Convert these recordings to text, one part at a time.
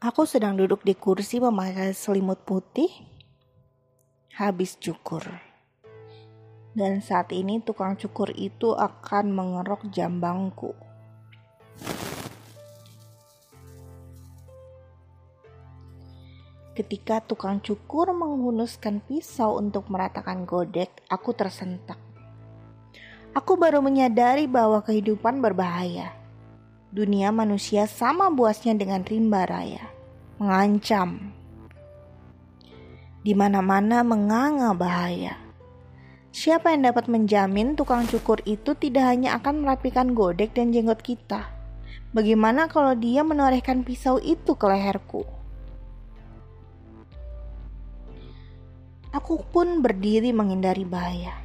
Aku sedang duduk di kursi memakai selimut putih, habis cukur. Dan saat ini tukang cukur itu akan mengerok jambangku. Ketika tukang cukur menghunuskan pisau untuk meratakan godek, aku tersentak. Aku baru menyadari bahwa kehidupan berbahaya dunia manusia sama buasnya dengan rimba raya, mengancam. Di mana-mana menganga bahaya. Siapa yang dapat menjamin tukang cukur itu tidak hanya akan merapikan godek dan jenggot kita? Bagaimana kalau dia menorehkan pisau itu ke leherku? Aku pun berdiri menghindari bahaya.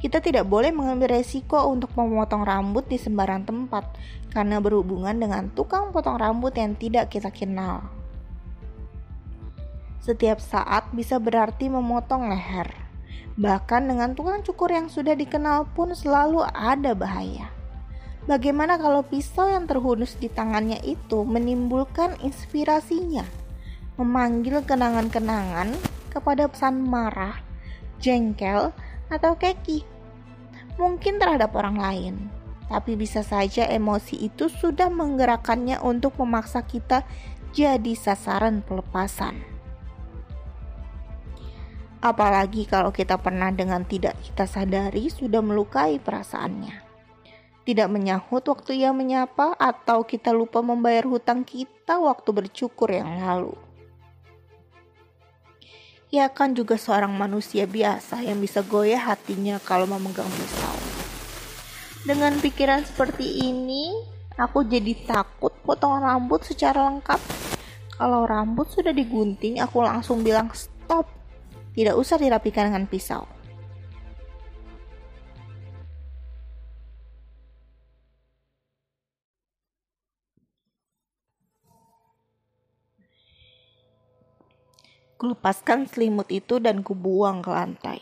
Kita tidak boleh mengambil resiko untuk memotong rambut di sembarang tempat karena berhubungan dengan tukang potong rambut yang tidak kita kenal. Setiap saat bisa berarti memotong leher. Bahkan dengan tukang cukur yang sudah dikenal pun selalu ada bahaya. Bagaimana kalau pisau yang terhunus di tangannya itu menimbulkan inspirasinya, memanggil kenangan-kenangan kepada pesan marah, jengkel, atau keki. Mungkin terhadap orang lain, tapi bisa saja emosi itu sudah menggerakkannya untuk memaksa kita jadi sasaran pelepasan. Apalagi kalau kita pernah dengan tidak kita sadari sudah melukai perasaannya. Tidak menyahut waktu ia menyapa atau kita lupa membayar hutang kita waktu bercukur yang lalu ia kan juga seorang manusia biasa yang bisa goyah hatinya kalau memegang pisau. Dengan pikiran seperti ini, aku jadi takut potong rambut secara lengkap. Kalau rambut sudah digunting, aku langsung bilang stop. Tidak usah dirapikan dengan pisau. Kulepaskan selimut itu dan kubuang ke lantai.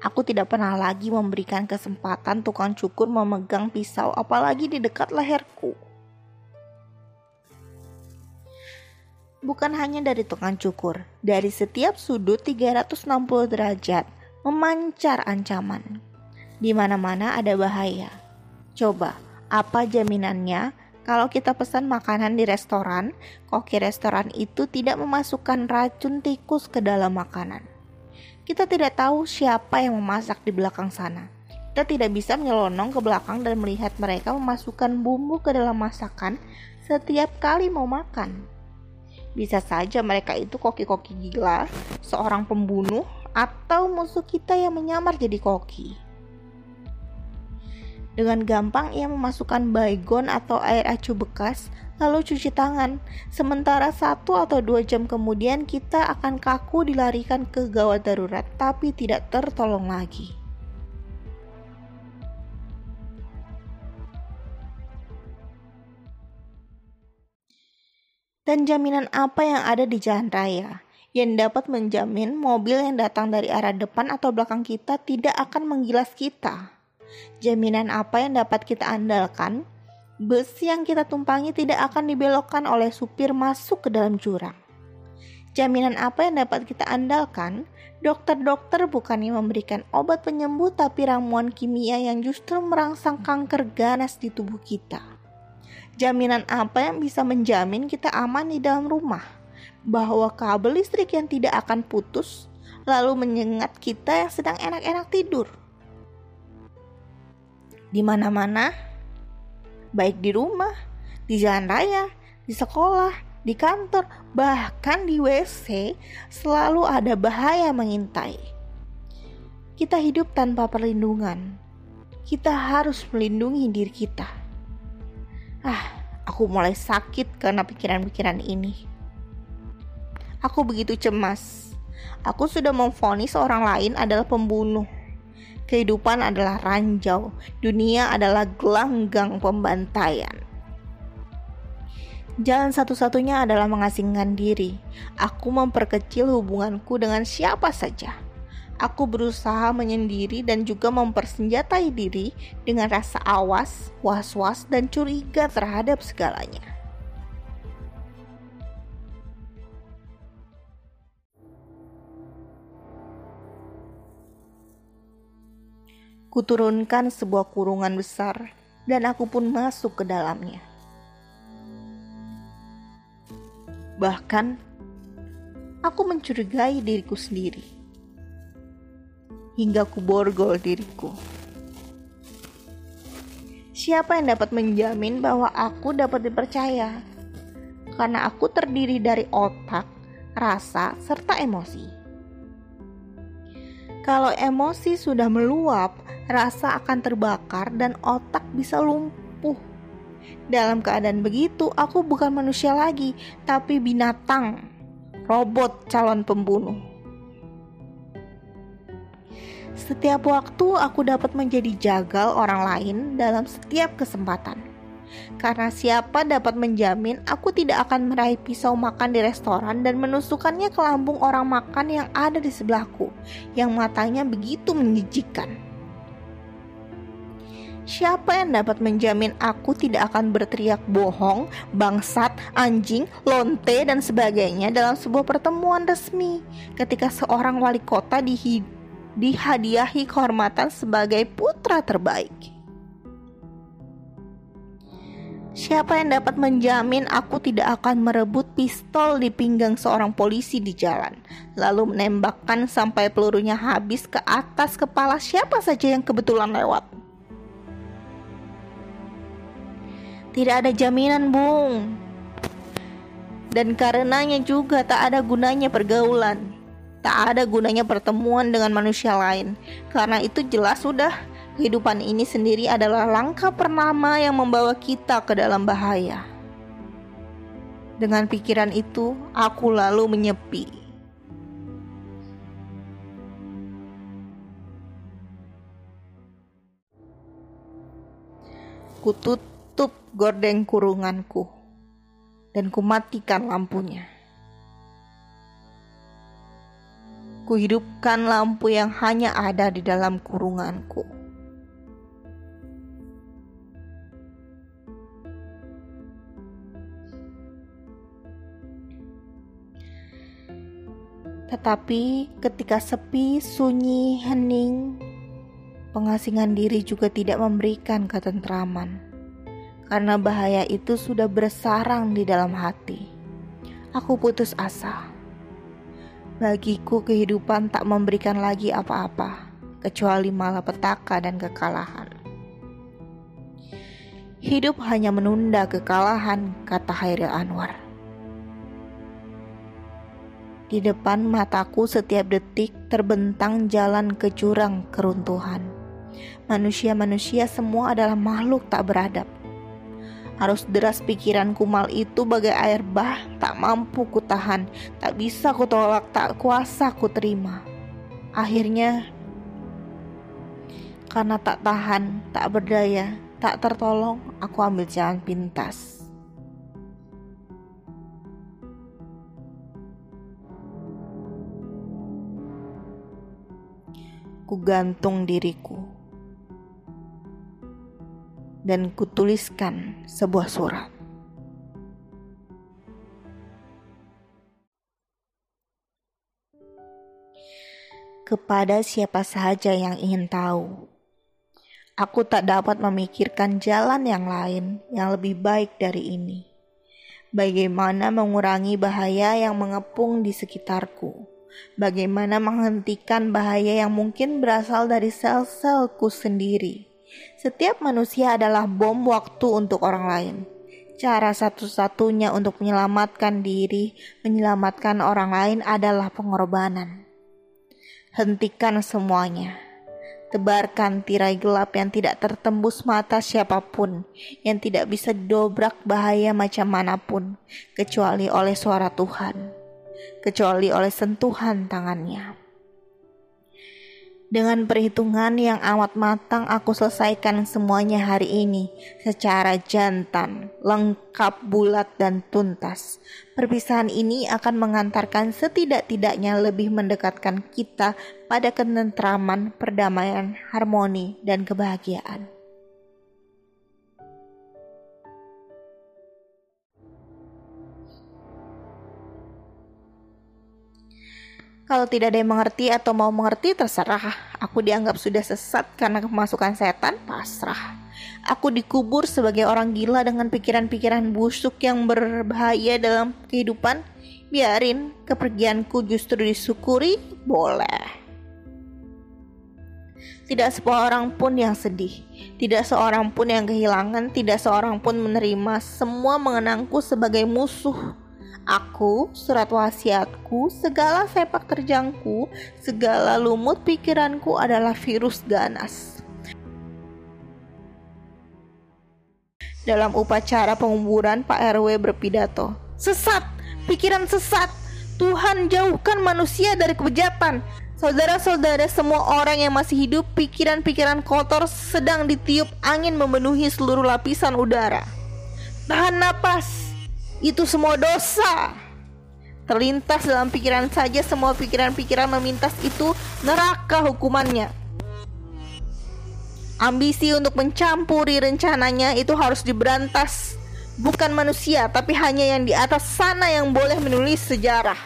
Aku tidak pernah lagi memberikan kesempatan tukang cukur memegang pisau apalagi di dekat leherku. Bukan hanya dari tukang cukur, dari setiap sudut 360 derajat memancar ancaman. Di mana-mana ada bahaya. Coba, apa jaminannya kalau kita pesan makanan di restoran, koki restoran itu tidak memasukkan racun tikus ke dalam makanan. Kita tidak tahu siapa yang memasak di belakang sana. Kita tidak bisa menyelonong ke belakang dan melihat mereka memasukkan bumbu ke dalam masakan setiap kali mau makan. Bisa saja mereka itu koki-koki gila, seorang pembunuh, atau musuh kita yang menyamar jadi koki. Dengan gampang ia memasukkan baygon atau air acu bekas, lalu cuci tangan. Sementara satu atau dua jam kemudian kita akan kaku dilarikan ke gawat darurat, tapi tidak tertolong lagi. Dan jaminan apa yang ada di jalan raya? yang dapat menjamin mobil yang datang dari arah depan atau belakang kita tidak akan menggilas kita. Jaminan apa yang dapat kita andalkan? Bus yang kita tumpangi tidak akan dibelokkan oleh supir masuk ke dalam jurang. Jaminan apa yang dapat kita andalkan? Dokter-dokter bukannya memberikan obat penyembuh tapi ramuan kimia yang justru merangsang kanker ganas di tubuh kita. Jaminan apa yang bisa menjamin kita aman di dalam rumah? Bahwa kabel listrik yang tidak akan putus lalu menyengat kita yang sedang enak-enak tidur di mana-mana, baik di rumah, di jalan raya, di sekolah, di kantor, bahkan di WC, selalu ada bahaya mengintai. Kita hidup tanpa perlindungan. Kita harus melindungi diri kita. Ah, aku mulai sakit karena pikiran-pikiran ini. Aku begitu cemas. Aku sudah memfonis orang lain adalah pembunuh Kehidupan adalah ranjau, dunia adalah gelanggang pembantaian. Jalan satu-satunya adalah mengasingkan diri. Aku memperkecil hubunganku dengan siapa saja. Aku berusaha menyendiri dan juga mempersenjatai diri dengan rasa awas, was-was, dan curiga terhadap segalanya. Kuturunkan sebuah kurungan besar dan aku pun masuk ke dalamnya. Bahkan, aku mencurigai diriku sendiri. Hingga ku borgol diriku. Siapa yang dapat menjamin bahwa aku dapat dipercaya? Karena aku terdiri dari otak, rasa, serta emosi. Kalau emosi sudah meluap, rasa akan terbakar dan otak bisa lumpuh. Dalam keadaan begitu, aku bukan manusia lagi, tapi binatang, robot calon pembunuh. Setiap waktu aku dapat menjadi jagal orang lain dalam setiap kesempatan. Karena siapa dapat menjamin aku tidak akan meraih pisau makan di restoran dan menusukkannya ke lambung orang makan yang ada di sebelahku, yang matanya begitu menjijikkan. Siapa yang dapat menjamin aku tidak akan berteriak bohong, bangsat, anjing, lonte, dan sebagainya dalam sebuah pertemuan resmi ketika seorang wali kota dihadiahi kehormatan sebagai putra terbaik? Siapa yang dapat menjamin aku tidak akan merebut pistol di pinggang seorang polisi di jalan, lalu menembakkan sampai pelurunya habis ke atas kepala siapa saja yang kebetulan lewat? Tidak ada jaminan, Bung. Dan karenanya juga tak ada gunanya pergaulan. Tak ada gunanya pertemuan dengan manusia lain. Karena itu jelas sudah kehidupan ini sendiri adalah langkah pertama yang membawa kita ke dalam bahaya. Dengan pikiran itu, aku lalu menyepi. Kutut tutup gordeng kurunganku dan kumatikan lampunya. Kuhidupkan lampu yang hanya ada di dalam kurunganku. Tetapi ketika sepi, sunyi, hening, pengasingan diri juga tidak memberikan ketentraman karena bahaya itu sudah bersarang di dalam hati. Aku putus asa. Bagiku kehidupan tak memberikan lagi apa-apa kecuali malapetaka dan kekalahan. Hidup hanya menunda kekalahan, kata Hairil Anwar. Di depan mataku setiap detik terbentang jalan ke jurang keruntuhan. Manusia-manusia semua adalah makhluk tak beradab harus deras pikiran kumal itu bagai air bah, tak mampu ku tahan, tak bisa ku tolak, tak kuasa ku terima. Akhirnya, karena tak tahan, tak berdaya, tak tertolong, aku ambil jalan pintas. Ku gantung diriku dan kutuliskan sebuah surat. Kepada siapa saja yang ingin tahu, aku tak dapat memikirkan jalan yang lain yang lebih baik dari ini. Bagaimana mengurangi bahaya yang mengepung di sekitarku? Bagaimana menghentikan bahaya yang mungkin berasal dari sel-selku sendiri? Setiap manusia adalah bom waktu untuk orang lain. Cara satu-satunya untuk menyelamatkan diri, menyelamatkan orang lain adalah pengorbanan. Hentikan semuanya. Tebarkan tirai gelap yang tidak tertembus mata siapa pun, yang tidak bisa didobrak bahaya macam mana pun, kecuali oleh suara Tuhan, kecuali oleh sentuhan tangannya. Dengan perhitungan yang amat matang aku selesaikan semuanya hari ini secara jantan, lengkap, bulat, dan tuntas. Perpisahan ini akan mengantarkan setidak-tidaknya lebih mendekatkan kita pada ketentraman, perdamaian, harmoni, dan kebahagiaan. Kalau tidak ada yang mengerti atau mau mengerti terserah. Aku dianggap sudah sesat karena kemasukan setan, pasrah. Aku dikubur sebagai orang gila dengan pikiran-pikiran busuk yang berbahaya dalam kehidupan. Biarin kepergianku justru disyukuri, boleh. Tidak seorang pun yang sedih, tidak seorang pun yang kehilangan, tidak seorang pun menerima. Semua mengenangku sebagai musuh Aku, surat wasiatku, segala sepak terjangku, segala lumut pikiranku adalah virus ganas. Dalam upacara penguburan, Pak RW berpidato, "Sesat, pikiran sesat. Tuhan jauhkan manusia dari kebejatan. Saudara-saudara, semua orang yang masih hidup, pikiran-pikiran kotor sedang ditiup angin memenuhi seluruh lapisan udara. Tahan napas, itu semua dosa. Terlintas dalam pikiran saja semua pikiran-pikiran memintas itu neraka hukumannya. Ambisi untuk mencampuri rencananya itu harus diberantas. Bukan manusia, tapi hanya yang di atas sana yang boleh menulis sejarah.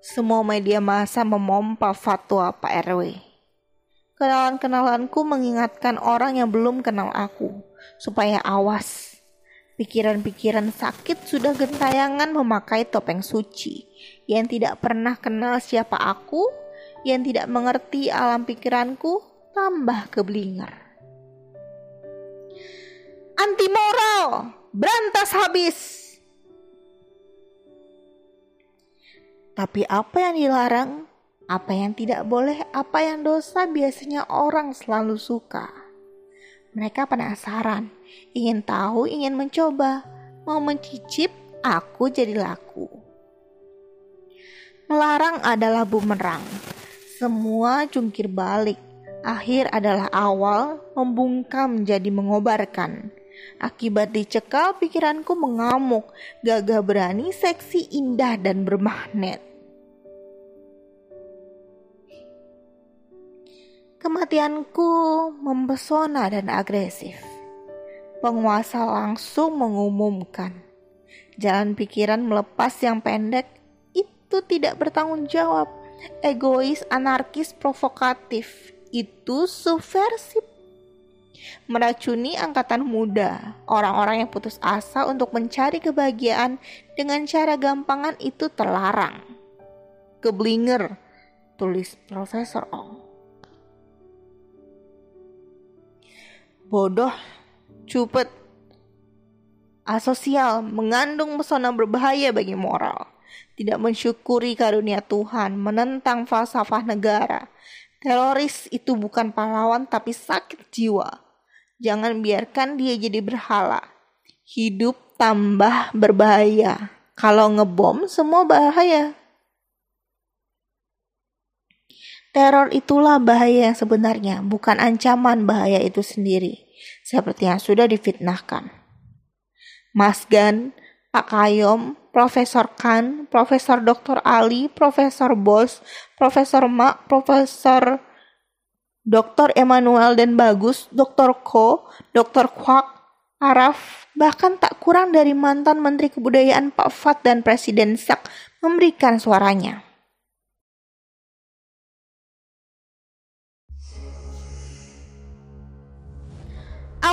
Semua media massa memompa fatwa Pak RW. Kenalan-kenalanku mengingatkan orang yang belum kenal aku, supaya awas. Pikiran-pikiran sakit sudah gentayangan memakai topeng suci, yang tidak pernah kenal siapa aku, yang tidak mengerti alam pikiranku, tambah keblinger. Anti moral, berantas habis. Tapi apa yang dilarang apa yang tidak boleh, apa yang dosa biasanya orang selalu suka. Mereka penasaran, ingin tahu, ingin mencoba, mau mencicip, aku jadi laku. Melarang adalah bumerang. Semua jungkir balik. Akhir adalah awal, membungkam jadi mengobarkan. Akibat dicekal pikiranku mengamuk, gagah berani, seksi, indah, dan bermagnet. Kematianku mempesona dan agresif. Penguasa langsung mengumumkan, jalan pikiran melepas yang pendek itu tidak bertanggung jawab, egois, anarkis, provokatif, itu subversif. Meracuni angkatan muda, orang-orang yang putus asa untuk mencari kebahagiaan dengan cara gampangan itu terlarang. Keblinger, tulis Profesor Ong. Bodoh, cupet, asosial, mengandung pesona berbahaya bagi moral, tidak mensyukuri karunia Tuhan, menentang falsafah negara. Teroris itu bukan pahlawan tapi sakit jiwa. Jangan biarkan dia jadi berhala. Hidup tambah berbahaya. Kalau ngebom semua bahaya. Teror itulah bahaya yang sebenarnya, bukan ancaman bahaya itu sendiri, seperti yang sudah difitnahkan. Mas Gan, Pak Kayom, Profesor Kan, Profesor Dr. Ali, Profesor Bos, Profesor Mak, Profesor Dr. Emmanuel dan Bagus, Dr. Ko, Dr. Kwak, Araf, bahkan tak kurang dari mantan Menteri Kebudayaan Pak Fat dan Presiden Sak memberikan suaranya.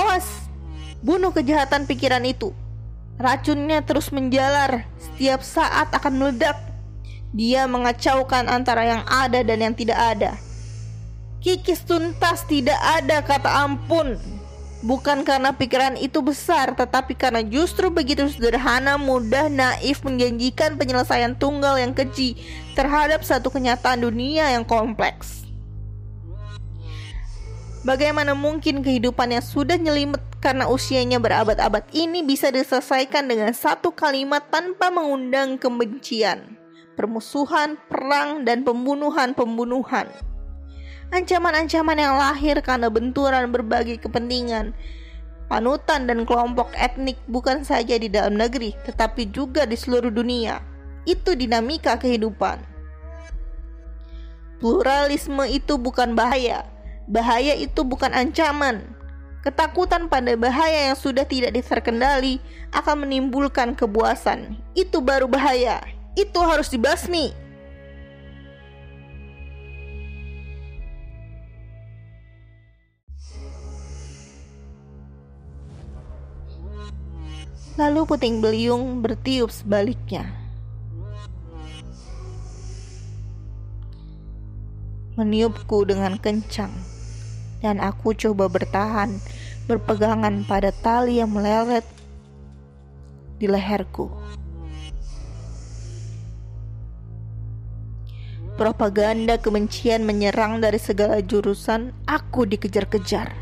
Awas, bunuh kejahatan pikiran itu. Racunnya terus menjalar, setiap saat akan meledak. Dia mengacaukan antara yang ada dan yang tidak ada. Kikis tuntas tidak ada kata ampun. Bukan karena pikiran itu besar, tetapi karena justru begitu sederhana, mudah, naif, menjanjikan penyelesaian tunggal yang keji terhadap satu kenyataan dunia yang kompleks. Bagaimana mungkin kehidupan yang sudah nyelimet karena usianya berabad-abad ini bisa diselesaikan dengan satu kalimat tanpa mengundang kebencian, permusuhan, perang, dan pembunuhan-pembunuhan. Ancaman-ancaman yang lahir karena benturan berbagai kepentingan, panutan dan kelompok etnik bukan saja di dalam negeri, tetapi juga di seluruh dunia. Itu dinamika kehidupan. Pluralisme itu bukan bahaya, Bahaya itu bukan ancaman. Ketakutan pada bahaya yang sudah tidak terkendali akan menimbulkan kebuasan. Itu baru bahaya. Itu harus dibasmi. Lalu puting beliung bertiup sebaliknya. Meniupku dengan kencang dan aku coba bertahan berpegangan pada tali yang meleret di leherku. Propaganda kebencian menyerang dari segala jurusan, aku dikejar-kejar.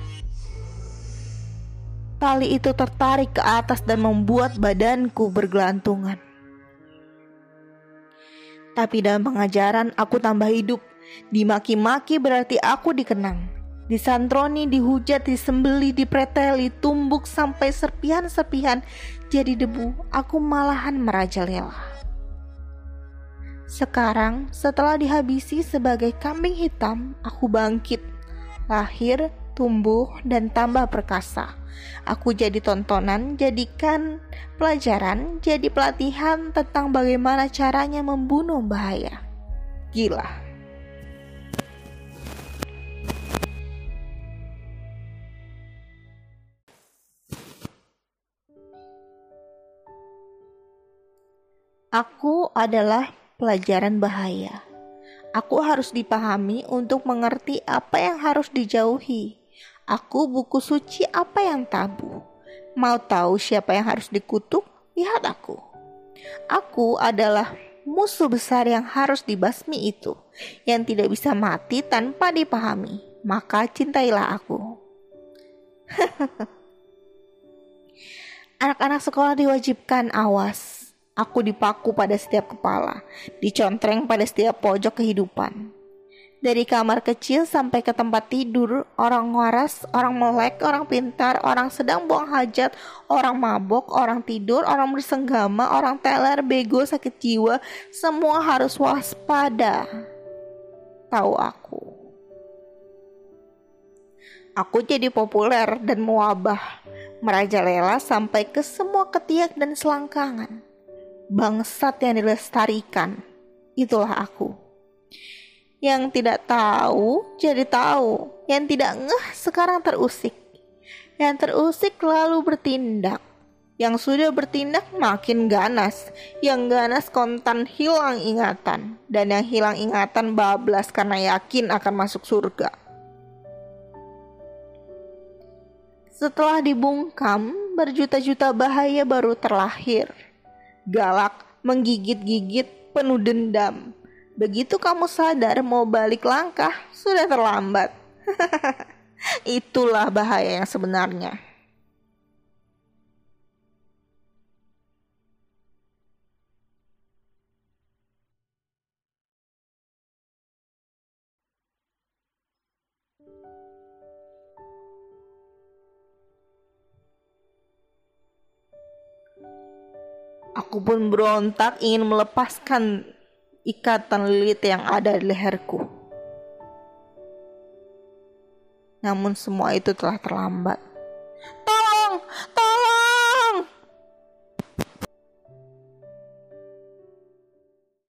Tali itu tertarik ke atas dan membuat badanku bergelantungan. Tapi dalam pengajaran aku tambah hidup. Dimaki-maki berarti aku dikenang. Disantroni, dihujat, disembeli, dipreteli, tumbuk sampai serpihan-serpihan jadi debu. Aku malahan merajalela. Sekarang, setelah dihabisi sebagai kambing hitam, aku bangkit, lahir, tumbuh, dan tambah perkasa. Aku jadi tontonan, jadikan pelajaran, jadi pelatihan tentang bagaimana caranya membunuh bahaya. Gila. Aku adalah pelajaran bahaya. Aku harus dipahami untuk mengerti apa yang harus dijauhi. Aku buku suci apa yang tabu. Mau tahu siapa yang harus dikutuk? Lihat aku. Aku adalah musuh besar yang harus dibasmi itu, yang tidak bisa mati tanpa dipahami. Maka cintailah aku. Anak-anak sekolah diwajibkan awas Aku dipaku pada setiap kepala, dicontreng pada setiap pojok kehidupan. Dari kamar kecil sampai ke tempat tidur, orang waras, orang melek, orang pintar, orang sedang buang hajat, orang mabok, orang tidur, orang bersenggama, orang teler, bego, sakit jiwa, semua harus waspada. Tahu aku. Aku jadi populer dan mewabah, merajalela sampai ke semua ketiak dan selangkangan bangsat yang dilestarikan. Itulah aku. Yang tidak tahu jadi tahu, yang tidak ngeh sekarang terusik. Yang terusik lalu bertindak. Yang sudah bertindak makin ganas. Yang ganas kontan hilang ingatan. Dan yang hilang ingatan bablas karena yakin akan masuk surga. Setelah dibungkam, berjuta-juta bahaya baru terlahir galak, menggigit-gigit, penuh dendam. Begitu kamu sadar mau balik langkah, sudah terlambat. Itulah bahaya yang sebenarnya. Aku pun berontak ingin melepaskan ikatan lilit yang ada di leherku. Namun semua itu telah terlambat.